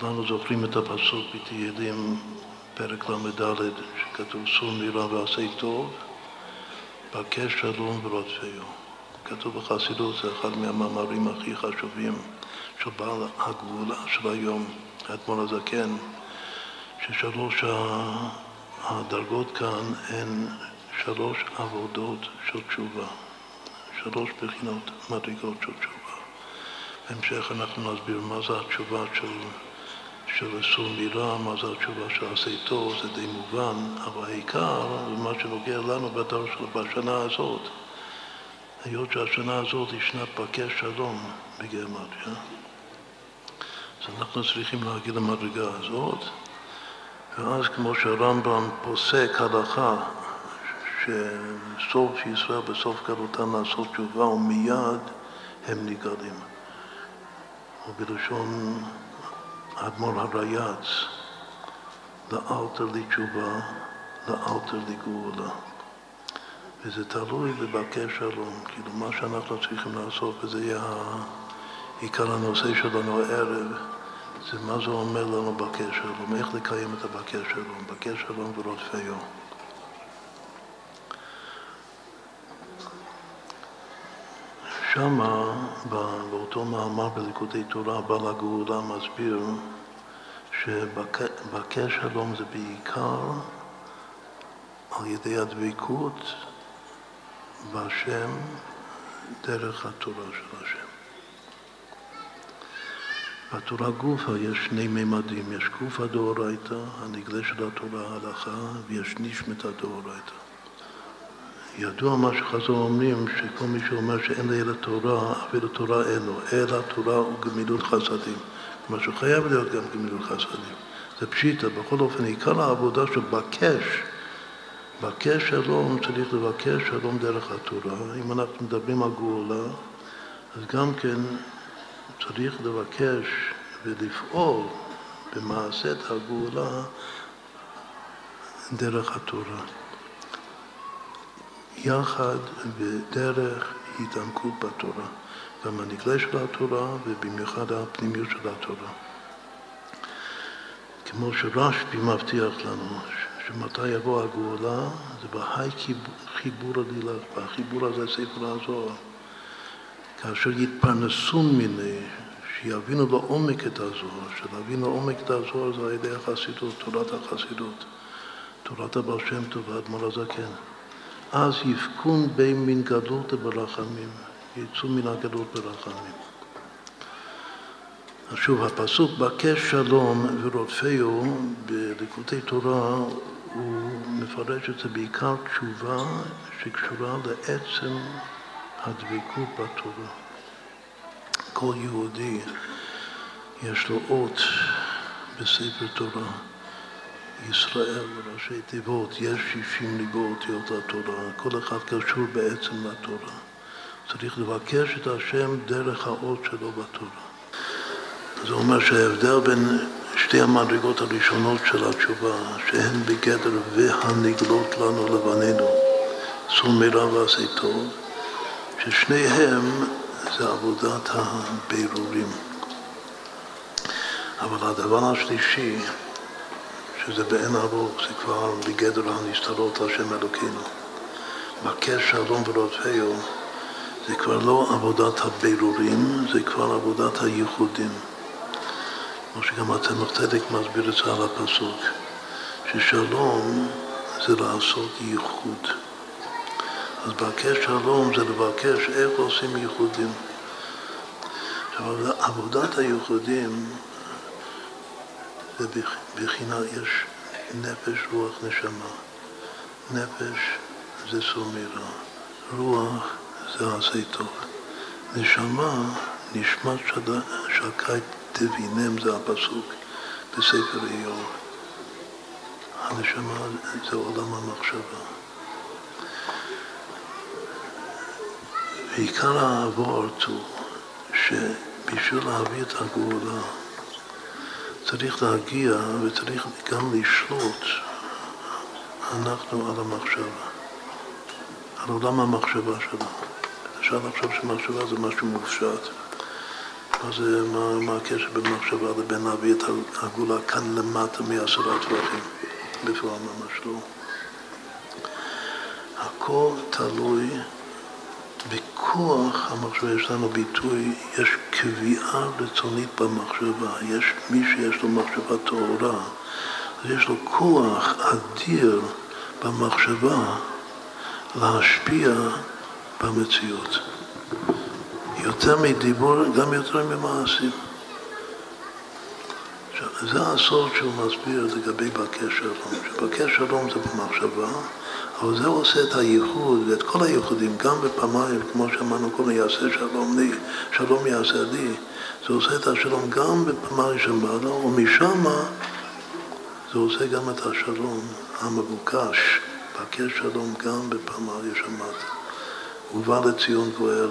כולנו זוכרים את הפסוק בתהילים, פרק ל"ד, שכתוב סור מרע ועשה טוב, בקש שלום ורודפהו. כתוב בחסידות, זה אחד מהמאמרים הכי חשובים של בעל הגבולה של היום, האדמו"ר הזקן, ששלוש הדרגות כאן הן שלוש עבודות של תשובה, שלוש בחינות מדרגות של תשובה. בהמשך אנחנו נסביר מה זה התשובה של, של אסור מירה, מה זה התשובה של עשה טוב, זה די מובן, אבל העיקר זה מה שנוגע לנו בשנה הזאת. היות שהשנה הזאת היא שנת פקי שלום בגרמטיה, אז אנחנו צריכים להגיד למדרגה הזאת, ואז כמו שהרמב"ם פוסק הלכה שסוף ישראל בסוף גלותם לעשות תשובה ומיד הם נגאלים. ובלשון האדמו"ר הרייץ, לאלתר לתשובה, לאלתר לגאולה. וזה תלוי בבקש שלום, כאילו מה שאנחנו צריכים לעשות, וזה יהיה עיקר הנושא שלנו הערב, זה מה זה אומר לנו בקש שלום, איך לקיים את הבקש שלום, בקש שלום ורודפי שמה, באותו מאמר בליכודי תורה, בעל הגאולה מסביר שבקש שלום זה בעיקר על ידי הדבקות בהשם דרך התורה של השם. בתורה גופה יש שני ממדים, יש גופה דאורייתא, הנגלה של התורה ההלכה, ויש נשמתא דאורייתא. ידוע מה שחזור אומרים, שכל מי שאומר שאין לי אלא תורה, אפילו תורה אין לו, אלא תורה הוא גמילות חסדים. כלומר שחייב להיות גם גמילות חסדים. זה פשיטא, בכל אופן עיקר העבודה של בקש, בקש שלום צריך לבקש שלום דרך התורה. אם אנחנו מדברים על גאולה, אז גם כן צריך לבקש ולפעול במעשת הגאולה דרך התורה. יחד ודרך התעמקות בתורה, גם הנגלה של התורה ובמיוחד הפנימיות של התורה. כמו שרשב"י מבטיח לנו, שמתי יבוא הגאולה, זה בהי חיבור הדילך, והחיבור הזה ספר הזוהר. כאשר יתפרנסו מיני, שיבינו לעומק את הזוהר, שלהבין לעומק את הזוהר זה על ידי החסידות, תורת החסידות, תורת הבעל שם טוב והאדמו"ר הזקן. אז יפקון בין מן גדלות ברחמים, יצאו מן הגדלות ברחמים. אז שוב, הפסוק בקש שלום ורודפהו בליקודי תורה הוא מפרש את זה בעיקר תשובה שקשורה לעצם הדבקות בתורה. כל יהודי יש לו אות בספר תורה. ישראל וראשי תיבות, יש שישים ליבו אותיות התורה, כל אחד קשור בעצם לתורה. צריך לבקש את השם דרך האות שלו בתורה. זה אומר שההבדל בין שתי המדרגות הראשונות של התשובה, שהן בגדר והנגלות לנו לבנינו, סור מרע ועשה טוב, ששניהם זה עבודת הבירורים. אבל הדבר השלישי, שזה באין ארוך, זה כבר בגדר הנסתרות השם אלוקינו. בקש שלום ורודפהו זה כבר לא עבודת הבירורים, זה כבר עבודת הייחודים. כמו שגם הצמח צדק מסביר את זה על הפסוק, ששלום זה לעשות ייחוד. אז בקש שלום זה לבקש איך עושים ייחודים. עכשיו, עבודת הייחודים ובחינה יש נפש, רוח, נשמה. נפש זה סומירה, רוח זה עשה טוב. נשמה, נשמת שקי תבינם זה הפסוק בספר איוב. הנשמה זה עולם המחשבה. ועיקר האבות הוא שבשביל להביא את הגאולה צריך להגיע וצריך גם לשלוט אנחנו על המחשבה, על עולם המחשבה שלנו. אפשר לחשוב שמחשבה זה משהו מופשט. מה, זה, מה, מה הקשר בין מחשבה לבין להביא את הגאולה כאן למטה מעשרה טווחים? בפועל ממש לא. הכל תלוי בכוח המחשבה. יש לנו ביטוי, יש קביעה רצונית במחשבה. יש מי שיש לו מחשבה טהורה, אז יש לו כוח אדיר במחשבה להשפיע במציאות. יותר מדיבור, גם יותר ממעשים. זה הסוד שהוא מסביר לגבי בקש שלום, שבקש שלום זה במחשבה, אבל זה עושה את הייחוד ואת כל הייחודים, גם בפעמיים, כמו שאמרנו קודם, יעשה שלום לי, שלום יעשה לי, זה עושה את השלום גם בפעמיים שמעלה, ומשם זה עושה גם את השלום המבוקש, בקש שלום גם בפעמיים שמעלה. ובא לציון גואל.